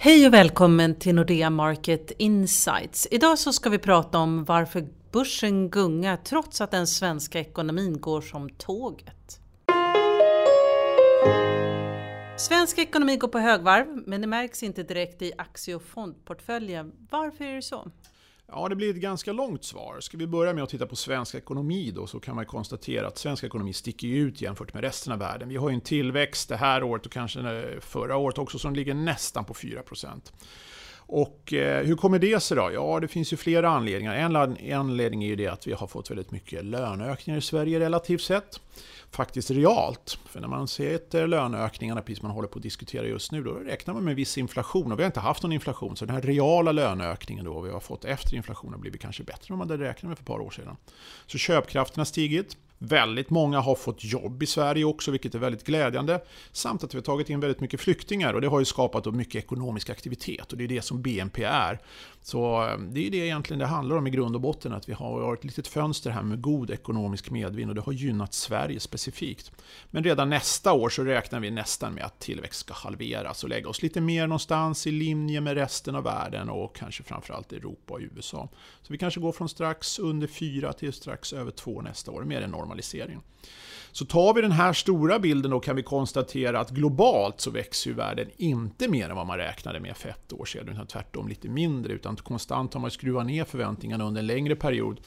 Hej och välkommen till Nordea Market Insights. Idag så ska vi prata om varför börsen gungar trots att den svenska ekonomin går som tåget. Svensk ekonomi går på högvarv, men det märks inte direkt i aktie och fondportföljen. Varför är det så? Ja, det blir ett ganska långt svar. Ska vi börja med att titta på svensk ekonomi då så kan man konstatera att svensk ekonomi sticker ut jämfört med resten av världen. Vi har ju en tillväxt det här året och kanske förra året också som ligger nästan på 4%. Och eh, hur kommer det sig då? Ja, det finns ju flera anledningar. En anledning är ju det att vi har fått väldigt mycket löneökningar i Sverige relativt sett. Faktiskt realt. För när man ser eh, löneökningarna, precis man håller på att diskutera just nu, då räknar man med viss inflation. Och vi har inte haft någon inflation, så den här reala löneökningen då vi har fått efter inflationen har blivit kanske bättre än man hade räknat med för ett par år sedan. Så köpkraften har stigit. Väldigt många har fått jobb i Sverige också, vilket är väldigt glädjande. Samt att vi har tagit in väldigt mycket flyktingar och det har ju skapat mycket ekonomisk aktivitet och det är det som BNP är. Så eh, det är det egentligen det handlar om i grund och botten, att vi har ett litet fönster här med god ekonomisk medvind och det har gynnat Sverige specifikt. Men redan nästa år så räknar vi nästan med att tillväxt ska halveras och lägga oss lite mer någonstans i linje med resten av världen och kanske framförallt Europa och USA. Så vi kanske går från strax under 4 till strax över 2 nästa år, mer än normalisering. Så tar vi den här stora bilden då kan vi konstatera att globalt så växer ju världen inte mer än vad man räknade med för ett år sedan, utan tvärtom lite mindre. Utan konstant har man skruvat ner förväntningarna under en längre period.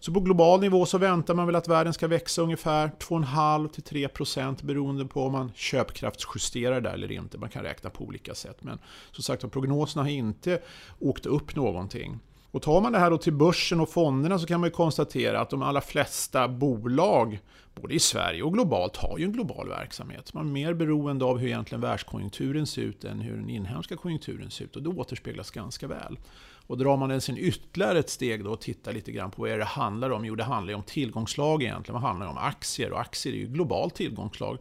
Så på global nivå så väntar man väl att världen ska växa ungefär 2,5-3% beroende på om man köpkraftsjusterar det eller inte. Man kan räkna på olika sätt. Men som sagt prognoserna har inte åkt upp någonting. Och tar man det här då till börsen och fonderna så kan man konstatera att de allra flesta bolag, både i Sverige och globalt, har ju en global verksamhet. Man är mer beroende av hur egentligen världskonjunkturen ser ut än hur den inhemska konjunkturen ser ut. Och det återspeglas ganska väl. Och drar man den sen ytterligare ett steg då och tittar lite grann på vad det handlar om? Jo, det handlar ju om tillgångslag egentligen. Vad handlar det om aktier? Och aktier är ju globalt tillgångslag.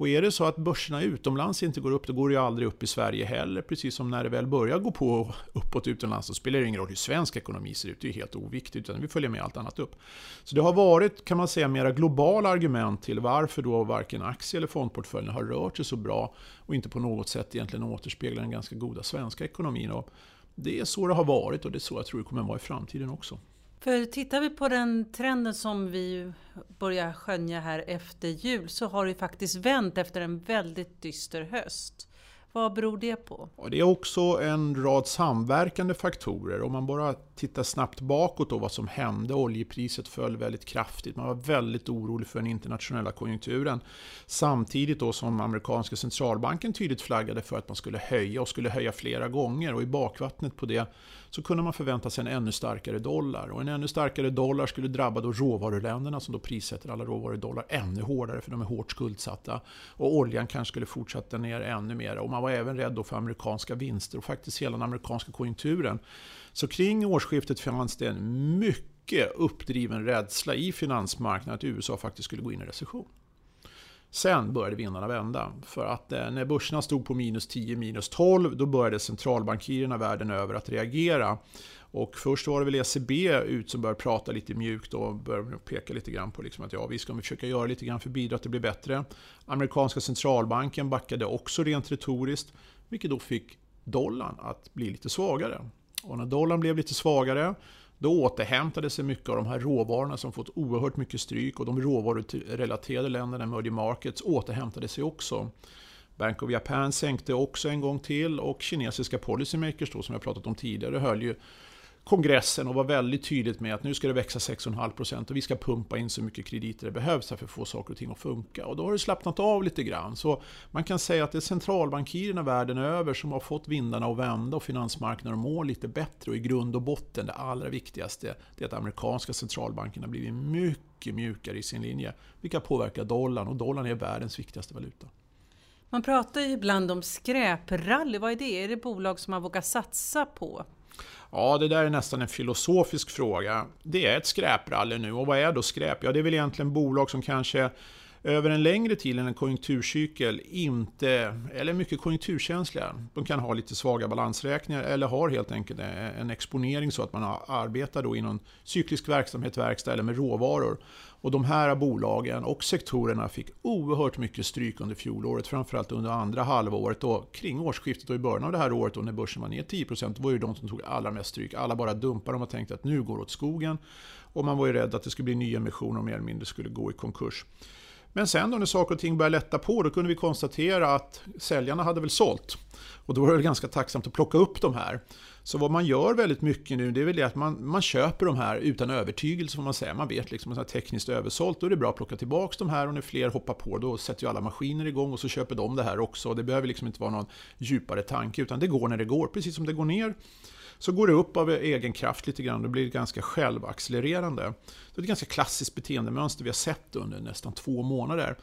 Och är det så att börserna utomlands inte går upp, då går det ju aldrig upp i Sverige heller. Precis som när det väl börjar gå på uppåt utomlands, så spelar det ingen roll hur svensk ekonomi ser ut. Det är helt oviktigt, utan vi följer med allt annat upp. Så det har varit, kan man säga, mera globala argument till varför då varken aktie eller fondportföljen har rört sig så bra och inte på något sätt egentligen återspeglar den ganska goda svenska ekonomin. Och det är så det har varit och det är så jag tror det kommer att vara i framtiden också. För tittar vi på den trenden som vi börjar skönja här efter jul så har det faktiskt vänt efter en väldigt dyster höst. Vad beror det på? Och det är också en rad samverkande faktorer. Om man bara tittar snabbt bakåt på vad som hände. Oljepriset föll väldigt kraftigt. Man var väldigt orolig för den internationella konjunkturen. Samtidigt då som amerikanska centralbanken tydligt flaggade för att man skulle höja och skulle höja flera gånger. Och i bakvattnet på det så kunde man förvänta sig en ännu starkare dollar. Och en ännu starkare dollar skulle drabba då råvaruländerna som då prissätter alla råvarudollar ännu hårdare för de är hårt skuldsatta. Och oljan kanske skulle fortsätta ner ännu mer. Och man man var även rädd då för amerikanska vinster och faktiskt hela den amerikanska konjunkturen. Så kring årsskiftet fanns det en mycket uppdriven rädsla i finansmarknaden att USA faktiskt skulle gå in i recession. Sen började vindarna vända. För att eh, när börserna stod på minus 10, minus 12, då började centralbankirerna världen över att reagera. Och först var det väl ECB ut som började prata lite mjukt och började peka lite grann på liksom att ja, vi ska försöka göra lite grann för att bidra att det blir bättre. Amerikanska centralbanken backade också rent retoriskt, vilket då fick dollarn att bli lite svagare. Och när dollarn blev lite svagare då återhämtade sig mycket av de här råvarorna som fått oerhört mycket stryk och de råvarurelaterade länderna, emerging markets, återhämtade sig också. Bank of Japan sänkte också en gång till och kinesiska policymakers då, som jag pratat om tidigare höll ju kongressen och var väldigt tydligt med att nu ska det växa 6,5% och vi ska pumpa in så mycket krediter det behövs för att få saker och ting att funka. Och då har det slappnat av lite grann. Så man kan säga att det är centralbankirerna världen över som har fått vindarna att vända och finansmarknaden att må lite bättre. Och i grund och botten, det allra viktigaste, det är att amerikanska centralbankerna blivit mycket mjukare i sin linje. Vilka påverkar dollarn och dollarn är världens viktigaste valuta. Man pratar ju ibland om skräprally. Vad är det? Är det bolag som man vågar satsa på? Ja, det där är nästan en filosofisk fråga. Det är ett skräprally nu och vad är då skräp? Ja, det är väl egentligen bolag som kanske över en längre tid än en konjunkturcykel inte, eller mycket konjunkturkänsliga. De kan ha lite svaga balansräkningar eller har helt enkelt en exponering så att man arbetar då inom cyklisk verksamhet, verkstad eller med råvaror. Och de här bolagen och sektorerna fick oerhört mycket stryk under fjolåret, framförallt under andra halvåret och kring årsskiftet och i början av det här året då när börsen var ner 10% var ju de som tog allra mest stryk. Alla bara dumpade dem och tänkte att nu går det åt skogen. Och man var ju rädd att det skulle bli nyemissioner och mer eller mindre skulle gå i konkurs. Men sen då när saker och ting började lätta på, då kunde vi konstatera att säljarna hade väl sålt. Och då var det ganska tacksamt att plocka upp de här. Så vad man gör väldigt mycket nu, det är väl det att man, man köper de här utan övertygelse får man säga. Man vet liksom att det är tekniskt översålt, då är det bra att plocka tillbaka de här och när fler hoppar på då sätter ju alla maskiner igång och så köper de det här också. Det behöver liksom inte vara någon djupare tanke utan det går när det går, precis som det går ner så går det upp av egen kraft lite grann och blir ganska självaccelererande. Det är ett ganska klassiskt beteendemönster vi har sett under nästan två månader.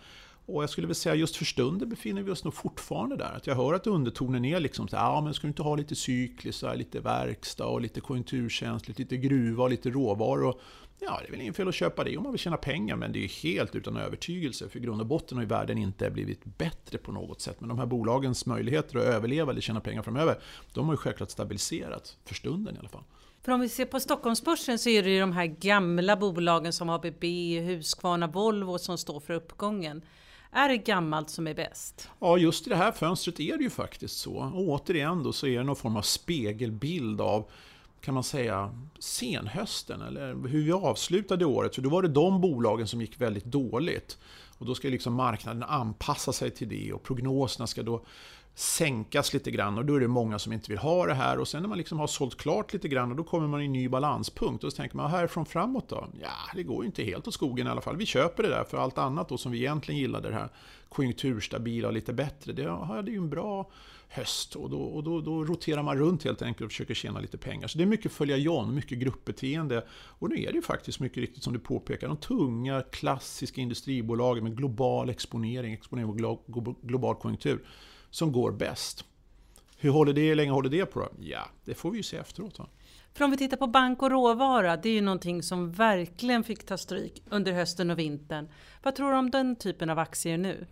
Och jag skulle vilja säga just för stunden befinner vi oss nog fortfarande där. Att jag hör att undertonen är liksom så här, ja men ska du inte ha lite cykliskt, lite verkstad och lite konjunkturkänsligt, lite gruva och lite råvaror. Ja, det är väl inget fel att köpa det om man vill tjäna pengar, men det är helt utan övertygelse. För i grund och botten har ju världen inte blivit bättre på något sätt. Men de här bolagens möjligheter att överleva eller tjäna pengar framöver, de har ju självklart stabiliserats, för stunden i alla fall. För om vi ser på Stockholmsbörsen så är det ju de här gamla bolagen som ABB, Husqvarna, Volvo som står för uppgången. Är det gammalt som är bäst? Ja, just i det här fönstret är det ju faktiskt så. Och återigen då så är det någon form av spegelbild av kan man säga, senhösten eller hur vi avslutade året. För då var det de bolagen som gick väldigt dåligt. Och då ska liksom marknaden anpassa sig till det och prognoserna ska då sänkas lite grann och då är det många som inte vill ha det här och sen när man liksom har sålt klart lite grann och då kommer man i en ny balanspunkt och så tänker man härifrån framåt då? Ja, det går ju inte helt åt skogen i alla fall. Vi köper det där för allt annat då som vi egentligen gillade det här konjunkturstabila och lite bättre. Det hade ju en bra höst och, då, och då, då, roterar man runt helt enkelt och försöker tjäna lite pengar. Så det är mycket följa John, mycket gruppbeteende. Och nu är det ju faktiskt mycket riktigt som du påpekar, de tunga klassiska industribolagen med global exponering, exponering mot global konjunktur, som går bäst. Hur håller det, hur länge håller det på då? Ja, det får vi ju se efteråt. Va? För om vi tittar på bank och råvara, det är ju någonting som verkligen fick ta stryk under hösten och vintern. Vad tror du om den typen av aktier nu?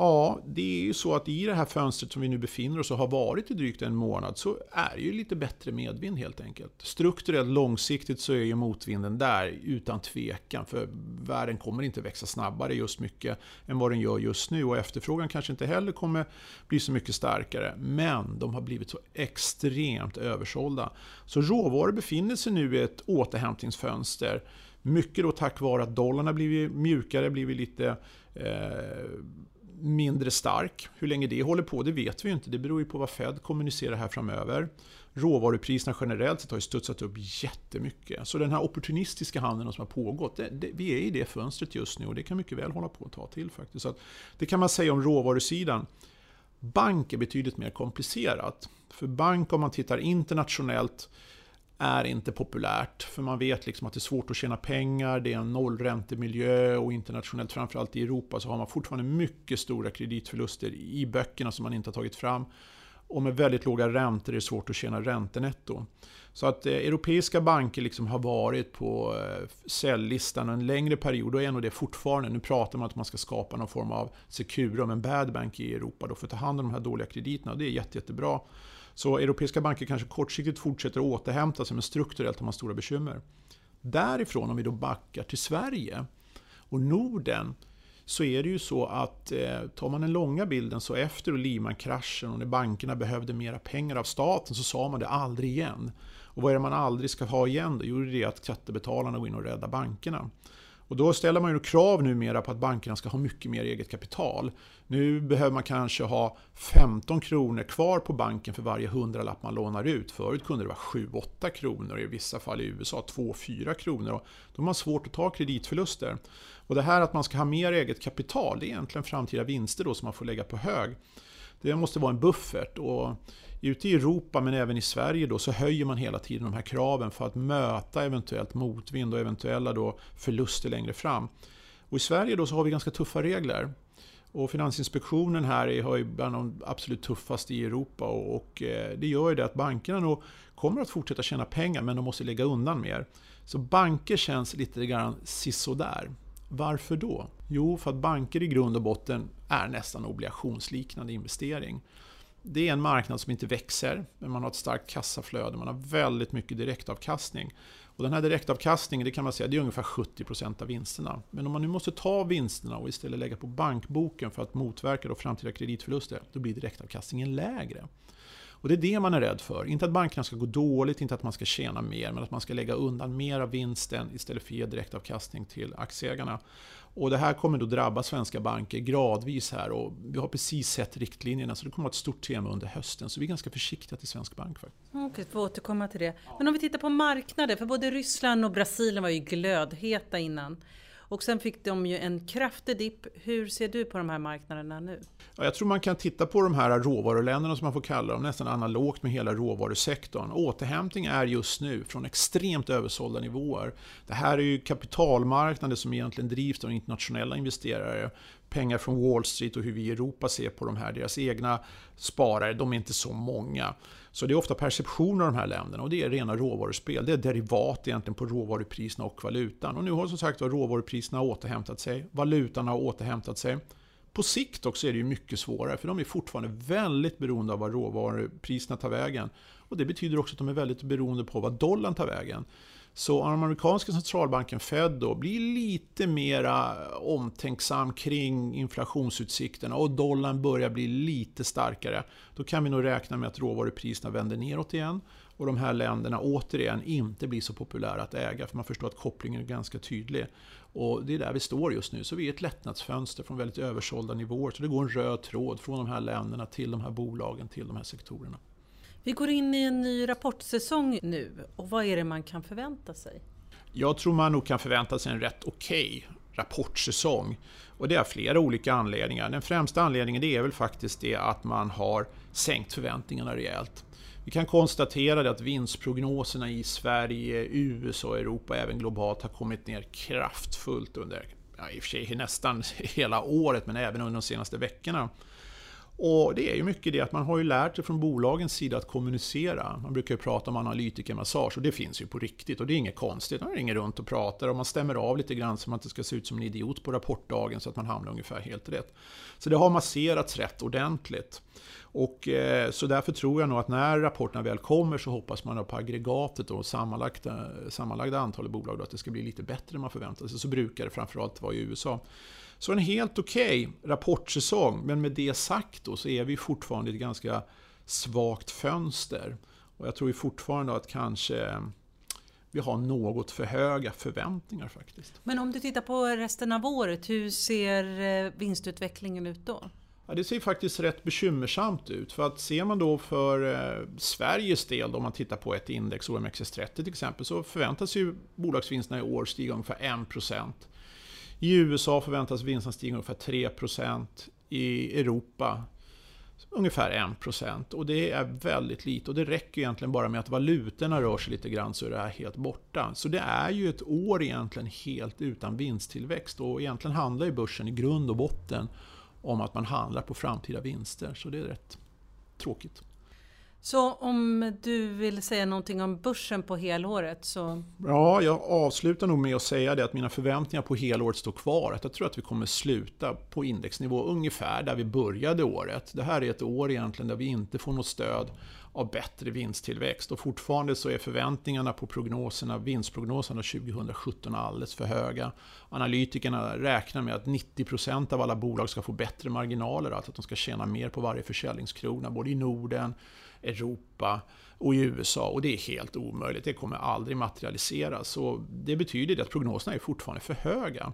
Ja, det är ju så att i det här fönstret som vi nu befinner oss och har varit i drygt en månad så är det ju lite bättre medvind helt enkelt. Strukturellt långsiktigt så är ju motvinden där utan tvekan för världen kommer inte växa snabbare just mycket än vad den gör just nu och efterfrågan kanske inte heller kommer bli så mycket starkare. Men de har blivit så extremt översålda. Så råvaror befinner sig nu i ett återhämtningsfönster. Mycket då tack vare att dollarn har blivit mjukare, blivit lite eh, mindre stark. Hur länge det håller på, det vet vi inte. Det beror ju på vad Fed kommunicerar här framöver. Råvarupriserna generellt sett har ju studsat upp jättemycket. Så den här opportunistiska handeln som har pågått, det, det, vi är i det fönstret just nu och det kan mycket väl hålla på att ta till faktiskt. Så det kan man säga om råvarusidan. Bank är betydligt mer komplicerat. För bank om man tittar internationellt är inte populärt. För man vet liksom att det är svårt att tjäna pengar, det är en nollräntemiljö och internationellt, framförallt i Europa, så har man fortfarande mycket stora kreditförluster i böckerna som man inte har tagit fram. Och med väldigt låga räntor är det svårt att tjäna räntenetto. Så att eh, europeiska banker liksom har varit på eh, säljlistan en längre period och är nog det fortfarande. Nu pratar man om att man ska skapa någon form av Securum, en bad bank i Europa då, för att ta hand om de här dåliga krediterna. Och det är jätte, jättebra. Så europeiska banker kanske kortsiktigt fortsätter att återhämta sig, men strukturellt har man stora bekymmer. Därifrån, om vi då backar till Sverige och Norden, så är det ju så att eh, tar man den långa bilden så efter Lehman-kraschen och när bankerna behövde mera pengar av staten så sa man det aldrig igen. Och vad är det man aldrig ska ha igen då? Jo, det är att skattebetalarna går in och räddar bankerna. Och då ställer man ju krav numera på att bankerna ska ha mycket mer eget kapital. Nu behöver man kanske ha 15 kronor kvar på banken för varje hundralapp man lånar ut. Förut kunde det vara 7-8 kronor, i vissa fall i USA 2-4 kronor. Och då har man svårt att ta kreditförluster. Och det här att man ska ha mer eget kapital, det är egentligen framtida vinster då som man får lägga på hög. Det måste vara en buffert. Och ute i Europa men även i Sverige då, så höjer man hela tiden de här kraven för att möta eventuellt motvind och eventuella då förluster längre fram. Och I Sverige då så har vi ganska tuffa regler. Och Finansinspektionen här är, har bland de absolut tuffaste i Europa och, eh, det gör ju det att bankerna nog kommer att fortsätta tjäna pengar men de måste lägga undan mer. Så banker känns lite grann sisådär. Varför då? Jo, för att banker i grund och botten är nästan obligationsliknande investering. Det är en marknad som inte växer, men man har ett starkt kassaflöde, man har väldigt mycket direktavkastning. Och den här direktavkastningen, det kan man säga, det är ungefär 70% av vinsterna. Men om man nu måste ta vinsterna och istället lägga på bankboken för att motverka då framtida kreditförluster, då blir direktavkastningen lägre. Och det är det man är rädd för. Inte att bankerna ska gå dåligt, inte att man ska tjäna mer, men att man ska lägga undan mer av vinsten istället för att ge direktavkastning till aktieägarna. Och det här kommer då drabba svenska banker gradvis här och vi har precis sett riktlinjerna så det kommer att vara ett stort tema under hösten. Så vi är ganska försiktiga till svensk bank. Mm, okej, okay, får återkomma till det. Men om vi tittar på marknader, för både Ryssland och Brasilien var ju glödheta innan. Och sen fick de ju en kraftig dipp. Hur ser du på de här marknaderna nu? Ja, jag tror man kan titta på de här råvaruländerna som man får kalla dem, nästan analogt med hela råvarusektorn. Återhämtning är just nu från extremt översålda nivåer. Det här är ju kapitalmarknader som egentligen drivs av internationella investerare pengar från Wall Street och hur vi i Europa ser på de här. Deras egna sparare, de är inte så många. Så det är ofta perceptioner av de här länderna och det är rena råvaruspel. Det är derivat egentligen på råvarupriserna och valutan. Och nu har som sagt råvarupriserna återhämtat sig, valutan har återhämtat sig. På sikt också är det ju mycket svårare för de är fortfarande väldigt beroende av vad råvarupriserna tar vägen. Och det betyder också att de är väldigt beroende på vad dollarn tar vägen. Så om den amerikanska centralbanken Fed då blir lite mera omtänksam kring inflationsutsikterna och dollarn börjar bli lite starkare, då kan vi nog räkna med att råvarupriserna vänder neråt igen och de här länderna återigen inte blir så populära att äga, för man förstår att kopplingen är ganska tydlig. Och det är där vi står just nu, så vi är ett lättnadsfönster från väldigt översålda nivåer. Så det går en röd tråd från de här länderna till de här bolagen, till de här sektorerna. Vi går in i en ny rapportsäsong nu och vad är det man kan förvänta sig? Jag tror man nog kan förvänta sig en rätt okej okay rapportsäsong. Och det är flera olika anledningar. Den främsta anledningen är väl faktiskt det att man har sänkt förväntningarna rejält. Vi kan konstatera att vinstprognoserna i Sverige, USA, Europa och även globalt har kommit ner kraftfullt under, ja, i och för sig nästan hela året, men även under de senaste veckorna. Och det är ju mycket det att man har ju lärt sig från bolagens sida att kommunicera. Man brukar ju prata om analytikermassage och det finns ju på riktigt och det är inget konstigt. Man ringer runt och pratar och man stämmer av lite grann så att man inte ska se ut som en idiot på rapportdagen så att man hamnar ungefär helt rätt. Så det har masserats rätt ordentligt. Och, eh, så därför tror jag nog att när rapporterna väl kommer så hoppas man på aggregatet och sammanlagda, sammanlagda antalet bolag då, att det ska bli lite bättre än man förväntar sig. Så brukar det framförallt vara i USA. Så en helt okej okay rapportsäsong, men med det sagt då, så är vi fortfarande i ett ganska svagt fönster. Och jag tror fortfarande att kanske vi har något för höga förväntningar faktiskt. Men om du tittar på resten av året, hur ser eh, vinstutvecklingen ut då? Ja, det ser faktiskt rätt bekymmersamt ut. För att ser man då för eh, Sveriges del, om man tittar på ett index, OMXS30 till exempel, så förväntas ju bolagsvinsterna i år stiga ungefär 1%. I USA förväntas vinsten stiga ungefär 3%. I Europa ungefär 1%. Och det är väldigt lite. Och det räcker egentligen bara med att valutorna rör sig lite grann så är det här helt borta. Så det är ju ett år egentligen helt utan vinsttillväxt. Och egentligen handlar ju börsen i grund och botten om att man handlar på framtida vinster. Så det är rätt tråkigt. Så om du vill säga någonting om börsen på helåret så... Ja, jag avslutar nog med att säga det att mina förväntningar på helåret står kvar. Att jag tror att vi kommer sluta på indexnivå ungefär där vi började året. Det här är ett år egentligen där vi inte får något stöd av bättre vinsttillväxt. Och fortfarande så är förväntningarna på prognoserna, vinstprognoserna 2017 alldeles för höga. Analytikerna räknar med att 90% av alla bolag ska få bättre marginaler, alltså att de ska tjäna mer på varje försäljningskrona, både i Norden, Europa och i USA. Och det är helt omöjligt, det kommer aldrig materialiseras. Så det betyder att prognoserna är fortfarande för höga.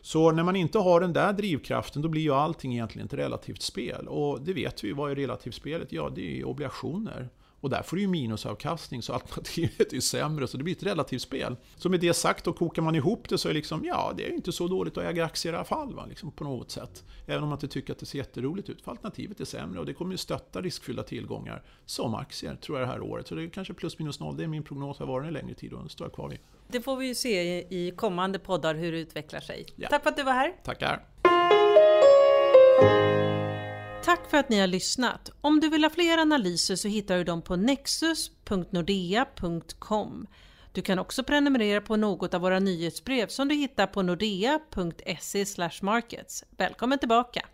Så när man inte har den där drivkraften då blir ju allting egentligen ett relativt spel. Och det vet vi, vad är relativt spelet? Ja, det är obligationer. Och där får du ju minusavkastning så alternativet är sämre så det blir ett relativt spel. Så med det sagt då kokar man ihop det så är liksom, ja det är inte så dåligt att äga aktier i alla fall va? Liksom på något sätt. Även om man inte tycker att det ser jätteroligt ut. För alternativet är sämre och det kommer ju stötta riskfyllda tillgångar som aktier tror jag det här året. Så det är kanske plus minus noll, det är min prognos, har varit en längre tid och den står jag kvar vid. Det får vi ju se i kommande poddar hur det utvecklar sig. Ja. Tack för att du var här. Tackar. Tack för att ni har lyssnat. Om du vill ha fler analyser så hittar du dem på nexus.nordea.com. Du kan också prenumerera på något av våra nyhetsbrev som du hittar på nordea.se markets. Välkommen tillbaka!